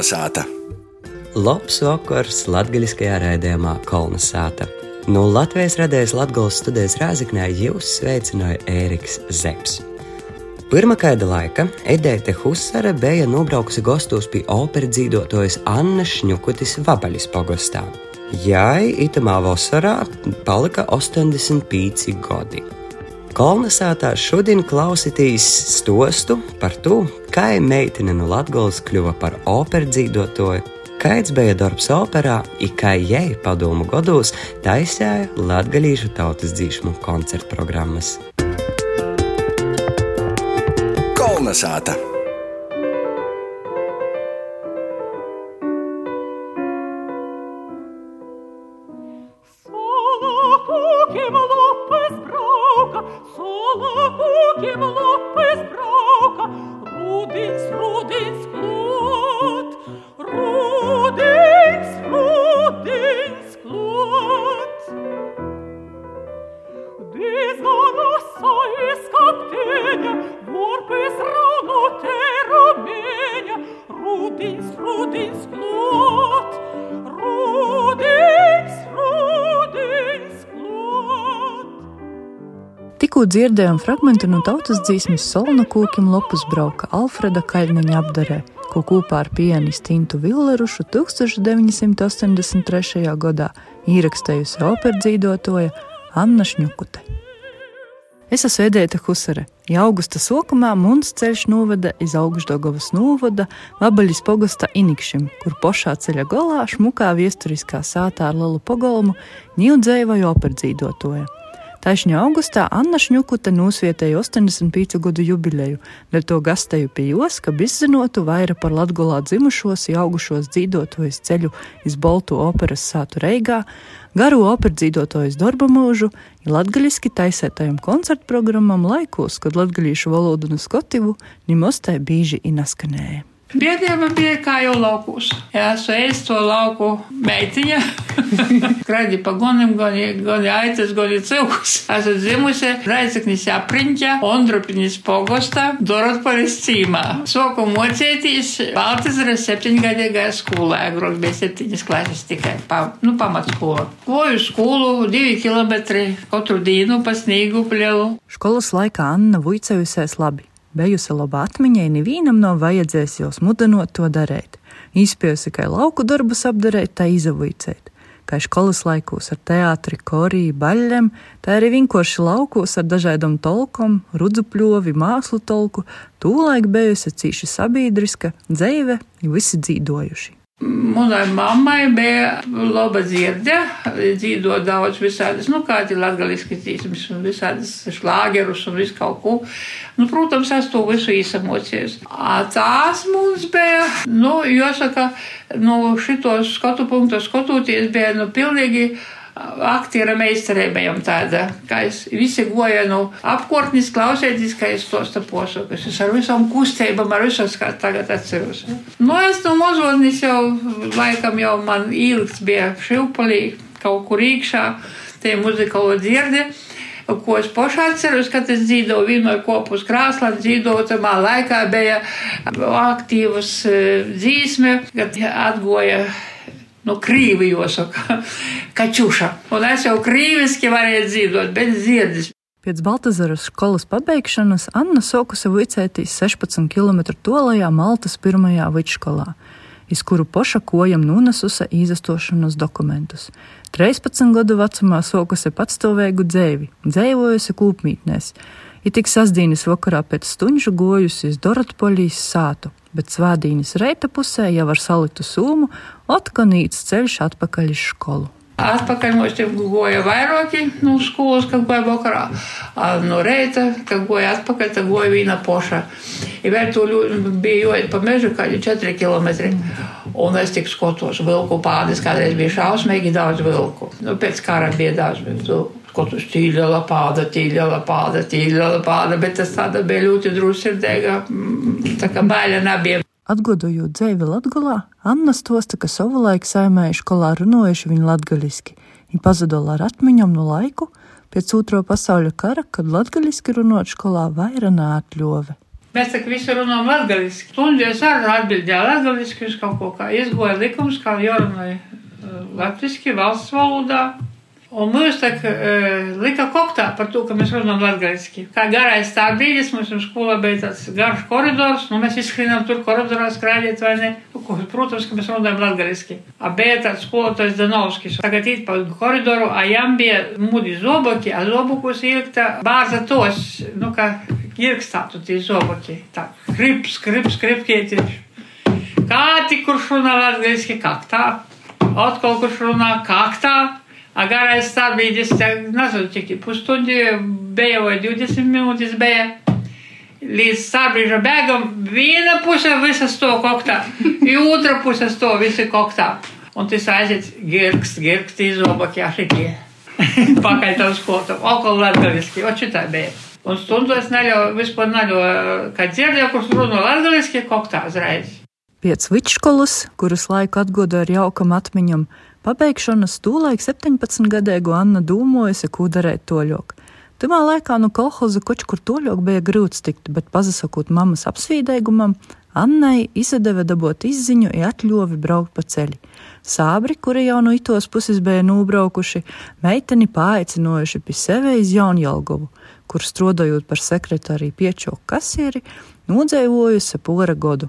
Kolnesāta! Labs vakars latgaļiskajā raidījumā Kolnesāta. No Latvijas radējas Latgales studijas Rāziknē jūs sveicināja Ēriks Zepsi. Pirmā kāda laika Edēte Husare bija nobraukusi gastos pie operas dzīvotojas Anna Šņukutis Vabaļas pogostā. Jai itamā vasarā palika 85 gadi. Kolnesātā šodien klausītīs stostu par to, kā meitene no Latgales kļuva par operas dzīvotoju, kāds bija darbs operā, kā jai padomu gados taisīja latgalīšu tautas dzīšmu koncertu programmas. Kolnesāta! Tikko dzirdējām fragment no tautas dziesmas Solna kokiem Lopus brauka Alfreda Kaļņaņa apdarē, ko kopā ar pianistu Intu Villerušu 1983. gadā īrakstējusi operdzīdotoja Anna Šņukute. Es esmu Edēta Husare. Ja augusta sokumā mums ceļš noveda iz Augstdagovas novada Vabaļas pogosta Inikšim, kur pošā ceļa galā šmukā viesturiskā sātā ar lielu pogolmu ņūdzēja operdzīdotoja. Taisņā augustā Anna Šņukute nosvietēja 85 gadu jubileju, dēļ to gastēju pie jos, ka izzinotu vaira par latgulā dzimušos, augušos dzīvotojus ceļu iz Boltu operas sātu Reigā, garu operas dzīvotojus darba mūžu, ja latgaļiski taisētajam koncertu programmam laikos, kad latgaļīšu valodu un skotivu nimostai bīži inaskanēja. Biedrība bija kā jau laukos. Jā, es to lauku meitiņa. Kradi pa gonim, goni, goni aitas, goni cilkus. Esmu dzimusi Raizaknis apriņķa, Ondrupinis pogostā, Dorotpolis cīmā. Soku mocētīs, Baltizara septiņgadīgajā skolā, agrāk bija septiņas klases tikai, pa, nu, pamatskola. Koju skolu, divi kilometri katru dienu pa sniegu plielu. Skolas laikā Anna vuicejusies labi. Bijusi laba atmiņai, nevienam nav vajadzējis jau mudinot to darīt. Izspējusi, ka lauku darbus apdarīt, tā izavuicēt. Kā skolas laikos ar teātri, koriju, baļļiem, tā arī vienkārši laukos ar dažādām tolkom, rudzupļovi, mākslu tolku, tūlaik bijusi cīši sabiedriska, dzīve, visi dzīvojuši. Manai mammai bija laba dzirde, dzīvo daudz visādas, nu, kādi latgaliski dzīsmes, un visādas šlāgerus un visu kaut ko. Nu, protams, es to visu īsamocījos. Tās mums bija, nu, jāsaka, no šitos skatu punktu skatoties, bija, nu, pilnīgi aktiera meistarība jau tāda, ka es visi goja no apkārtnes klausēties, ka es tos te posakas. Es ar visām kustībām, ar visos, kā tagad atceros. Nu, es no mazotnes jau, laikam jau man ilgs bija šilpalī, kaut kur iekšā, tie muzikālo dzirdi. Ko es pašā atceros, kad es dzīvoju vienmēr kopus krāslā, dzīvoju tamā laikā bija aktīvas dzīsme, kad atgoja no krīvi jāsaka, kačuša. Un es jau krīviski varēju dzīvot, bet ziedis. Pēc Baltasaras skolas pabeigšanas Anna sokusi vicētīs 16 km tolajā Maltas pirmajā vidusskolā, iz kuru poša kojam nunesusi īzastošanas dokumentus. 13 gadu vecumā sokusi patstāvīgu dzēvi, dzēvojusi kūpmītnēs. Ir tik sasdienas vakarā pēc stundu gojusi uz Dorotpoļīs sātu, bet svādīnas reita pusē jau ar salitu sūmu atkanīts ceļš atpakaļ uz skolu. Atpakaļ mums te goja vairāki no skolas, kad goja vakarā. No reita, kad goja atpakaļ, tad goja viena poša. I vēl tu bija jojot pa mežu kādi 4 km. Un es tik skotos vilku pādes, kādreiz bija šausmīgi daudz vilku. Nu, pēc kara bija daudz vilku. Skotos tīļa lapāda, tīļa lapāda, tīļa lapāda, bet tas tāda bija ļoti drūsirdīga, tā kā baila nebija. Atgodojot dzēvi Latgolā, Anna stosta, ka savulaik saimēja skolā runājuši viņu latgaliski, viņa pazadola ar atmiņām no laiku pēc otro pasauļa kara, kad latgaliski runāt skolā vaira neatļove. Mēs tā kā visi runājam latgaliski. Stundies arī atbildēja latgaliski uz kaut ko, kā izgoja likums, kā jārunāja uh, latviski valsts valodā. Un mums tā kā uh, lika koktā par to, ka mēs runājam latgaliski. Kā garais tā brīdis, mums ir skolā bija tāds garš koridors, nu mēs izskrienam tur koridorā skrādīt vai ne. Nu, ko, protams, ka mēs runājam latgaliski. A bija tāds skolotājs Danovskis. Tagad īt pa koridoru, a jām bija mudi zoboki, a zobokus iekta bāza tos, nu kā iekstātu tie zoboki. Tā, krips, krips, kripkietiši. Kā tik kurš runā latgaliski kaktā, atkal kurš runā kaktā. A garais stāvbrīdis, nezinu, cik pusstundi bija vai 20 minūtes bija. Līdz stāvbrīža bēgam viena puse visas to koktā, otra puse to visi koktā. Un tas aiziet girkst, girkst izobaki ašitie. Pakaļ tam skotam, okol latgaliski, o šitā bija. Un stundu es neļauju, vispār neļauju, kad dzirdēju, kurš runā latgaliski, koktā uzreiz. Pēc vidškolas, kuras laiku atgoda ar jaukam atmiņam, Pabeigšanas tūlaik 17-gadīgo Anna dūmojusi, ko darīt toļok. Timā laikā no kolhoza koč kur toļok bija grūts tikt, bet pazasakot mammas apsvīdēgumam, Annai izdeva dabūt izziņu un atļovi braukt pa ceļu. Sābri, kuri jau no itos puses bija nobraukuši, meiteni paaicinojuši pie sevi iz Jaunjelgovu, kur strādājot par sekretāriju piečoku kasieri, nodzēvojusi pora godu.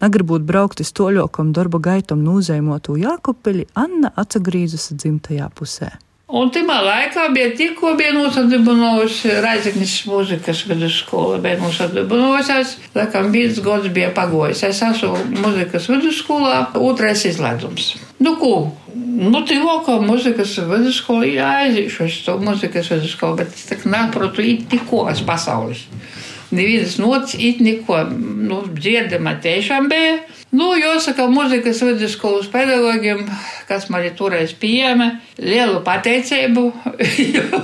Negribot braukt uz toļokam darba gaitam nūzēmotu Jākupeļi, Anna atsagrīzusi dzimtajā pusē. Un tajā laikā bija tikko nosadibinājusi Raizeknis mūzikas vidusskola, bija nosadibinājusies, laikam viens gads bija pagojis. Es esmu mūzikas vidusskolā, otrais izlaidums. Nu, ko? Nu, tīvākā mūzikas vidusskola ir aizīšu, es to mūzikas vidusskolu, bet es tā kā neprotu it tikko uz pasaules nevienas nots, it neko nu, dzirdama tiešām bija. Nu, jāsaka, mūzikas vidusskolas pedagogiem, kas man ir toreiz pieejami, lielu pateicību, jo,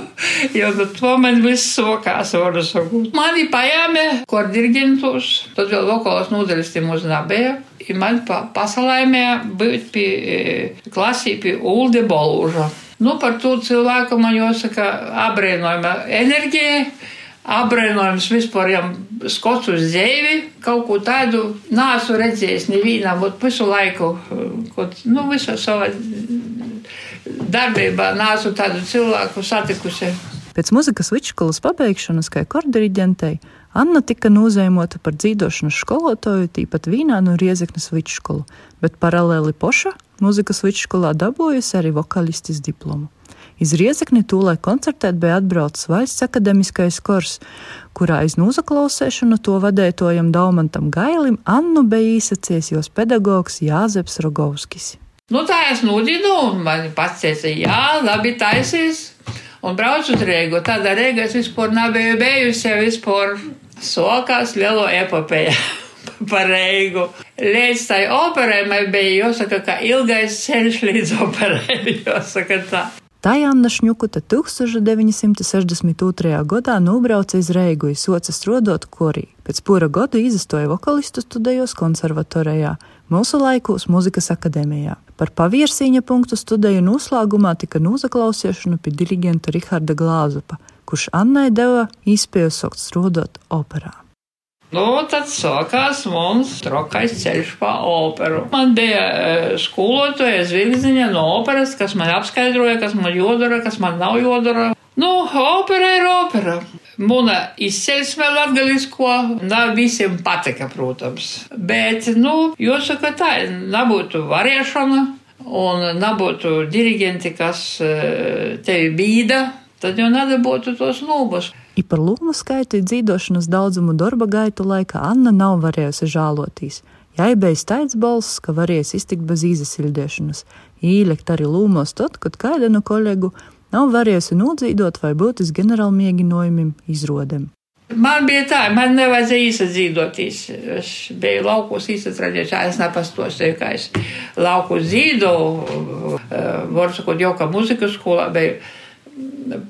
jo nu, to man viss sokās, varu sakot. Mani paēmē, kur dirigentus, tad vēl vokālas nodaļas tie mums nebija. Ir man pa, pasalaimē būt pie klasī pie Ulde Bolūža. Nu, par to cilvēku man jāsaka apbrīnojama enerģija apbrīnojams vispār jau skots uz dzīvi. Kaut ko tādu nāsu redzējis nevienā, bet visu laiku, kaut, nu, visā savā darbībā nāsu tādu cilvēku satikusi. Pēc muzikas vidusskolas pabeigšanas, kā kordiriģentei, Anna tika nozīmota par dzīvošanas skolotāju, tīpat Vīnā no Riezeknas vidusskolu, bet paralēli poša muzikas vidusskolā dabūjusi arī vokalistis diplomu. Iz Riezekni tūlē koncertēt bija atbraucis valsts akademiskais kors, kurā aiz nozaklausēšanu to vadētojam Daumantam Gailim Annu bija īsacies jos pedagogs Jāzeps Rogovskis. Nu, tā es nudinu, un man pats teica, jā, labi taisīs, un braucu uz Rīgu. Tādā Rīgā es vispār nebiju bijusi, vispār sokās lielo epopeju. par Reigu. Līdz tai operai man bija jāsaka, ka ilgais ceļš līdz operai, jāsaka tā. Anna Šņukuta 1962. gadā nobrauca iz Reigu, soca strodot korī. Pēc pura gada izastoja vokalistu studijos konservatorijā, mūsu laikos muzikas akadēmijā. Par paviersīņa punktu studiju noslēgumā tika nozaklausīšana pie dirigenta Riharda Glāzupa, kurš Annai deva īspēju sokt strodot operā. Nu, tad sākās mums trakais ceļš pa operu. Man bija e, skolotāja zvirziņa no operas, kas man apskaidroja, kas man jodara, kas man nav jodara. Nu, opera ir opera. Muna izcelsme latgalisko nav visiem patika, protams. Bet, nu, jāsaka tā, nebūtu variešana un nebūtu dirigenti, kas e, tevi bīda, tad jau nedabūtu tos lūbus. I par lūmu skaitu dzīvošanas daudzumu darba gaitu laikā Anna nav varējusi žālotīs. Jai bija staids balss, ka varēs iztikt bez izsildīšanas, īlekt arī lūmos tad, kad kāda no kolēģu nav varējusi nodzīvot vai būt uz ģenerāla mēģinājumiem izrodēm. Man bija tā, man nevajadzēja īsadzīvoties. Es biju laukos īsatrādījis, es nepastostīju, kā es laukos dzīvoju, varu sakot, jau kā muzikas skolā biju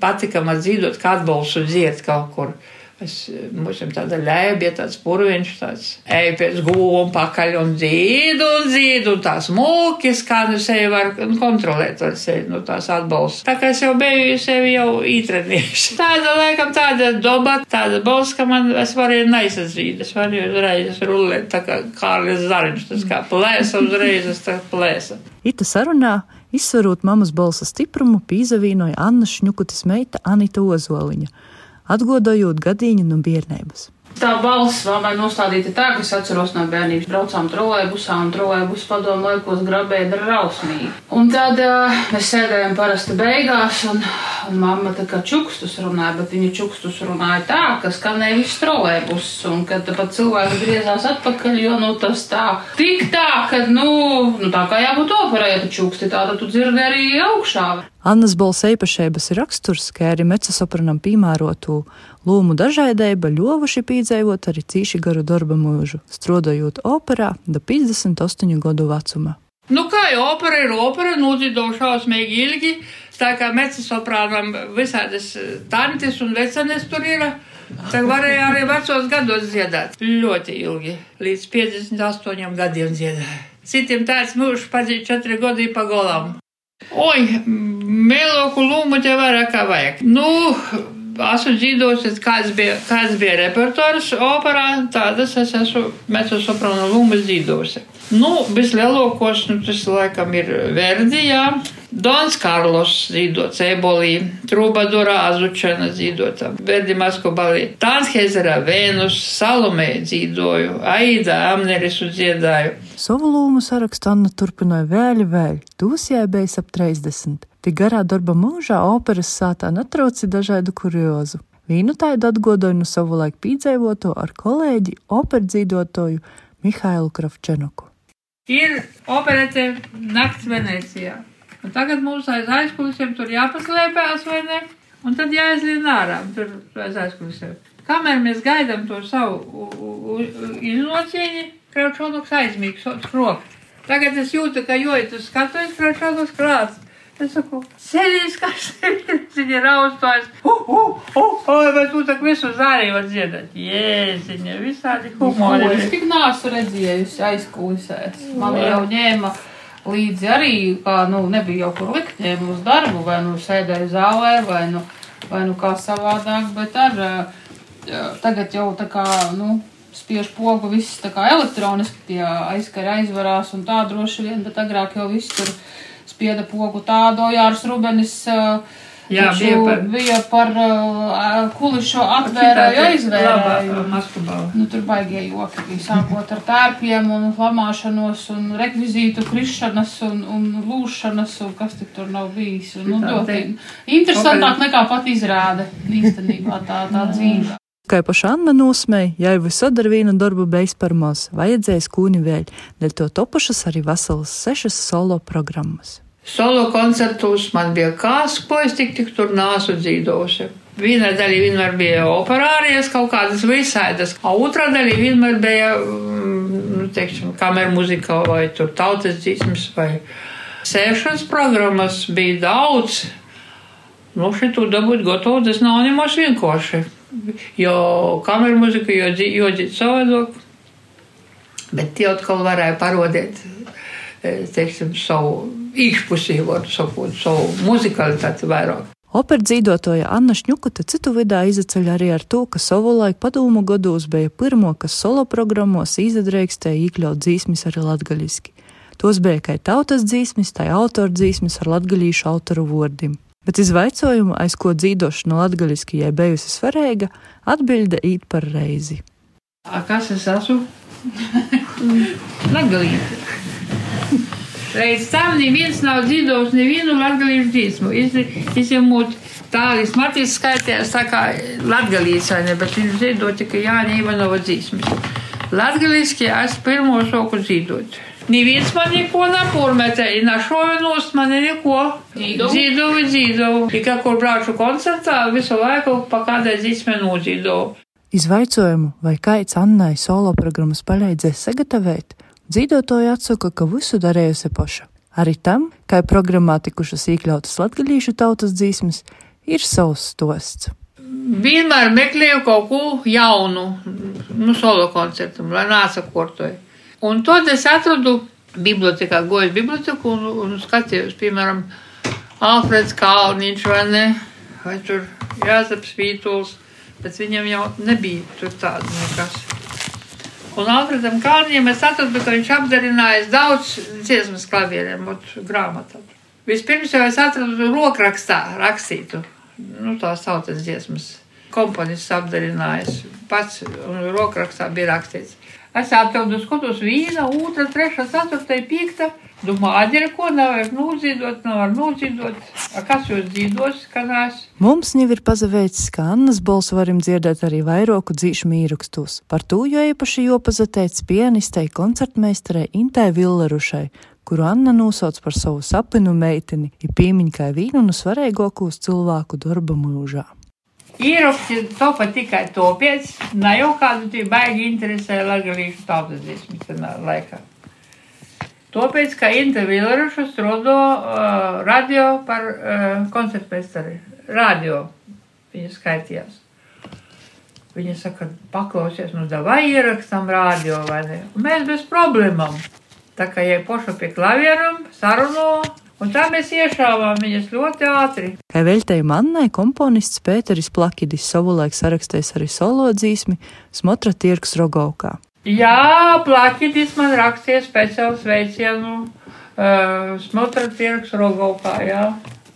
patika man dzīvot, kā atbalstu dzied kaut kur. Es, mums ir tāda lēbja, tāds purviņš, tāds ej pēc gūmu pakaļ un dzīdu un dzīdu, un tās mūkis, kā nu sevi var kontrolēt ar sevi, nu tās atbalsts. Tā kā es jau biju sevi jau ītrenījuši. Tāda, laikam, tāda doba, tāda balss, ka man, es varēju neizsadzīt, es varēju uzreiz rullēt, tā kā Kārlis Zariņš, tas kā plēsa uzreiz, es tā plēsa. Ita sarunā, izsvarot mammas balsa stiprumu, pīzavīnoja Anna Šņukutis meita Anita Ozoliņa atgodojot gadīņu no bērnības. Tā balss vēl nostādīta tā, ka es atceros no bērnības. Braucām trolēbusā un trolēbus padomu laikos grabēja drausmīgi. Un tad uh, mēs sēdējām parasti beigās, un, un mamma tā kā čukstus runāja, bet viņa čukstus runāja tā, ka skanēja viss trolēbus, un kad pat cilvēki griezās atpakaļ, jo nu tas tā, tik tā, ka, nu, nu tā kā jābūt tu čuksti tā, tad tu dzirdi arī augšā. Annas balss īpašības ir raksturs, ka arī mecosopranam piemērotu lūmu dažādība ļovuši pīdzējot arī cīši garu darba mūžu, strodojot operā da 58 gadu vecuma. Nu, kā jau opera ir opera, nodzīdo šausmīgi ilgi, tā kā mecesoprānam visādas tantes un vecenes tur ir. Tā varēja arī vecos gados dziedāt. Ļoti ilgi, līdz 58 gadiem dziedāja. Citiem tāds mūžs padzīja 4 gadi pa golam. Oi, mēloku lūmu te vairāk kā vajag. Nu, esmu dzīvojis, kāds bija, kāds bija repertuārs operā, tādas es esmu mecosoprānu lūmas dzīvojusi. Nu, vislielākos, nu, tas laikam ir Verdi, jā. Dons Karlos dzīvots Ebolī, Trubadura Azučana dzīvota, Verdi Maskobalī, Tanshezera Vēnus, Salomē dzīvoju, Aida Amnerisu dziedāju. Savu lūmu sarakstu Anna turpināja vēl, vēl, tūs bija ap 30. Tik garā darba mūžā operas sātā netrauci dažādu kuriozu. Vīnu tādu atgodoju no savu laiku pīdzēvoto ar kolēģi operdzīdotoju Mihailu Kravčenoku. Ir operēte Nakts Venecijā. Un tagad mums aiz aizkulisēm tur jāpaslēpjas, vai ne? Un tad jāizlien ārā, tur aiz aizkulisēm. Kamēr mēs gaidām to savu iznocīņu, Kraučonoks aizmīgs, krok. Tagad es jūtu, ka jojot uz skatuves, Kraučonoks krāts. Es saku, sēdīs, kas viņa raustos. Uh, uh, uh, oi, bet tu tak visu zārī var dziedāt. Jēziņa, visādi humori. Es tik nāsu redzējusi aizkulisēs. Man jau ņēma līdzi arī, kā, nu, nebija jau kur likt ņēma uz darbu, vai nu sēdēja zālē, vai nu, vai nu kā savādāk, bet ar, tagad jau tā kā, nu, spiež pogu viss tā kā elektroniski tie aizskari aizvarās un tā droši vien, bet agrāk jau viss tur spieda pogu tādu, Jārs Rubenis. Uh, Jā, bija par, bija par uh, kulišu atvērēju aizvērēju. Nu, tur baigie joki bija sākot ar tērpiem un lamāšanos un rekvizītu krišanas un, un lūšanas un kas tik tur nav bijis. Un, nu, ļoti interesantāk nekā pat izrāde īstenībā tā, tā dzīve. Kā paša Anna nosmēja, ja jau visad ar vienu darbu beidz par maz, vajadzēs kūni vēl, dēļ to topušas arī veselas sešas solo programmas. Solo koncertos man bija kāds, ko es tik, tik tur nāsu dzīvojusi. Viena daļa vienmēr bija operārijas, kaut kādas visādas, a otrā daļa vienmēr bija, nu, teiksim, kameru muzika vai tur tautas dzīsmes vai sēšanas programmas bija daudz. Nu, šitu dabūt gotovu, tas nav nemaz vienkārši. Jo kameru muzika jodzīt savādāk, bet tie atkal varēja parodēt, teiksim, savu īkšpusī, var sakot, savu muzikalitāti vairāk. Opera dzīvotoja Anna Šņukuta citu vidā izaceļ arī ar to, ka savulaik padomu gados bija pirmo, kas solo programmos izadreikstēja iekļaut dzīsmis arī latgaļiski. Tos bija kā tautas dzīsmis, tā autora dzīsmis ar latgaļīšu autoru vārdiem. Bet izvaicojumu, aiz ko dzīvošana latgaļiski jai bijusi svarīga, atbilde īt par reizi. A, kas es esmu? Latgalīte. Reiz tam neviens nav dzīvojis nevienu latgalīšu dziesmu. Izņemot tādas Matīs skaitījās tā kā latgalīts, vai ne, bet viņš dzīvo tikai Jāņa Ivanova dziesmas. Latgalīski es pirmo šoku dzīvot. Neviens man neko nepūrmetē, i našovinos man neko. Dzīvoju, dzīvoju. Tikai kur braucu koncertā, visu laiku pa kādai dziesmai nodzīvoju. Izvaicojumu, vai kāds Annai solo programmas palīdzēs sagatavot, dzīvotāji atsaka, ka visu darījusi paša. Arī tam, kā programmā tikušas iekļautas latgadījušu tautas dzīsmas, ir savs stosts. vienmēr meklēju kaut ko jaunu, nu, solo koncertam, lai nāca kortoju. Un tad es atradu bibliotekā, goju biblioteku un, un skatījos, piemēram, Alfreds Kalniņš vai ne, vai tur Jāzeps Vītols, bet viņam jau nebija tur tāda nekas. Un Alfredam Kalniņam es atradu, ka viņš apdarinājis daudz dziesmas klavieriem, ot grāmatā. Vispirms jau es atradu rokrakstā rakstītu, nu tā saucas dziesmas. Komponists apdarinājis pats, un rokrakstā bija rakstīts. Es atradu skatos viena, otra, trešā, ceturtā, piekta. Domāju, aģeri, ko nevar nūdzīdot, nevar. A kas jūs dzīdos, kanās? Mums jau ir pazaveicis, ka Annas balsu varam dzirdēt arī vairoku dzīšmu īrakstos. Par to jo īpaši jopazateic pianistei koncertmeistarei Intai Villerušai, kuru Anna nosauc par savu sapinu meiteni, ir pīmiņkai vīnu un svarīgākos cilvēku darba mūžā. Īraksti topa tikai topiec, ne jau kādu tie baigi interesē lagalīšu tautas dziesmu tajā laikā. Tāpēc, ka Inte Villeruša strādā uh, radio par uh, koncertmeistari. Radio viņa skaitījās. Viņa saka, paklausies, nu davai ierakstam radio vai ne. Un mēs bez problēmām. Tā kā jai poša pie klavieram, saruno, un tā mēs iešāvām viņas ļoti ātri. Kā veltēja mannai, komponists Pēteris Plakidis savulaik sarakstējis arī solo dzīsmi Smotra Tirks Rogaukā. Jā, Plakidis man rakstīja speciālu sveicienu uh, Smotra Tirks Rogaukā, jā.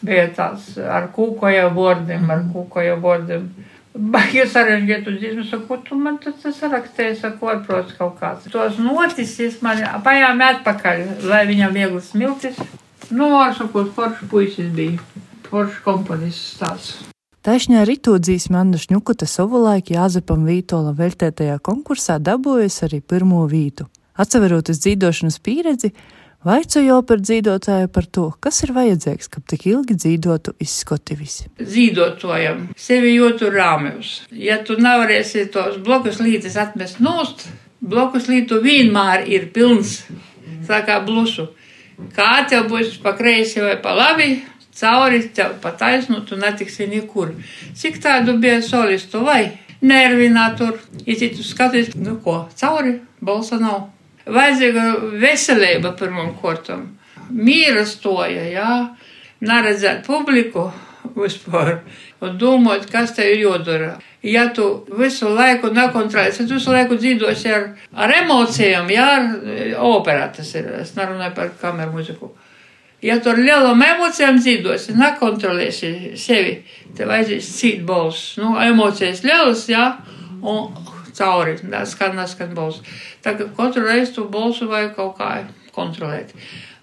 Bija tāds ar kūkoja vārdiem, ar kūkoja vārdiem. Baigi sarežģītu dzīsmu, saku, tu man tas sarakstīji, saku, atprots kaut kāds. Tos notisis man pajām atpakaļ, lai viņam viegli smiltis. Nu, ar saku, foršs puisis bija, foršs komponists tāds. Taisnē arī to dzīsmi Anna Šņukuta savulaik Jāzepam Vītola veltētajā konkursā dabūjusi arī pirmo vītu. Atceroties dzīdošanas pieredzi, vaicoju operu dzīvotāju par to, kas ir vajadzīgs, ka tik ilgi dzīvotu izskotivis. Dzīvotojam, sevi jūtu rāmjus. Ja tu nevarēsi tos blokus līdzes atmest nost, blokus lītu vienmēr ir pilns, tā kā blusu. Kā tev būs pa kreisi vai pa labi, cauri tev pa taisnu, tu netiksi nekur. Cik tādu bija solistu vai nervinā tur, ja tu skaties, nu ko, cauri, balsa nav. Vajadzīga veselība pirmam kortam. Mīra stoja, jā, neredzēt publiku vispār un domāt, kas tev ir jodara. Ja tu visu laiku nekontrolēsi, tad visu laiku dzīvosi ar, ar emocijām, jā, ar operā tas ir, es nerunāju par kameru muziku. Ja tu ar lielām emocijām dzīvosi, nekontrolēsi sevi, tev aizies cīt balss. Nu, emocijas lielas, jā, un cauri, skan, neskan balss. Tā kā katru reizi tu balsu vajag kaut kā kontrolēt.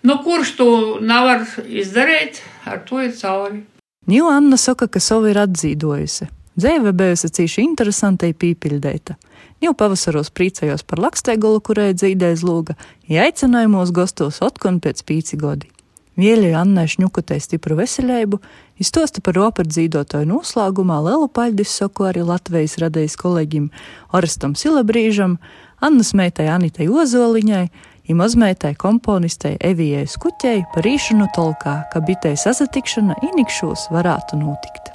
Nu, kurš to nevar izdarīt, ar to ir cauri. Ņū Anna saka, ka savu ir atzīdojusi. Dzīve bijusi cīši interesantai pīpildēta. Jau pavasaros priecājos par laksteigulu, kurai dzīdēs lūga, ja aicinājumos gastos otkon pēc pīci godi. Vieļai Annai šņukutei stipru veselību, izstosta par operu dzīvotāju noslēgumā lielu paļdis saku arī Latvijas radējas kolēģim Orestam Silabrīžam, Annas meitai Anitai Ozoliņai, ir mazmeitai komponistei Evijai Skuķei par īšanu tolkā, ka bitei sasatikšana inikšos varētu notikt.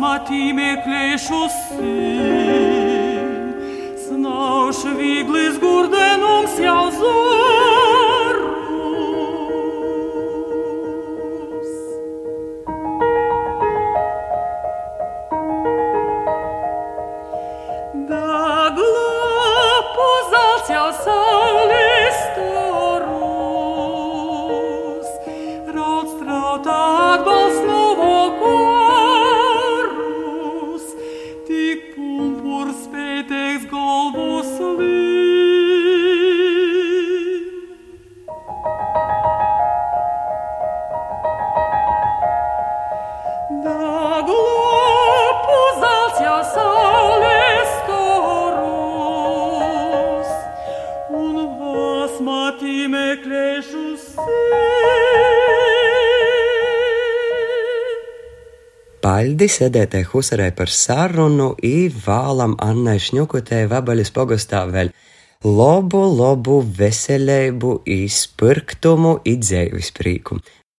Mătimecleșul sin, Znauš viglis gurdenums jau zorus. Paļdi sēdētē husarē par sarunu i vālam Annai Šņukutē Vabaļas pogastā vēl Labu, labu veselību, izpirktumu, idzēvis prīku.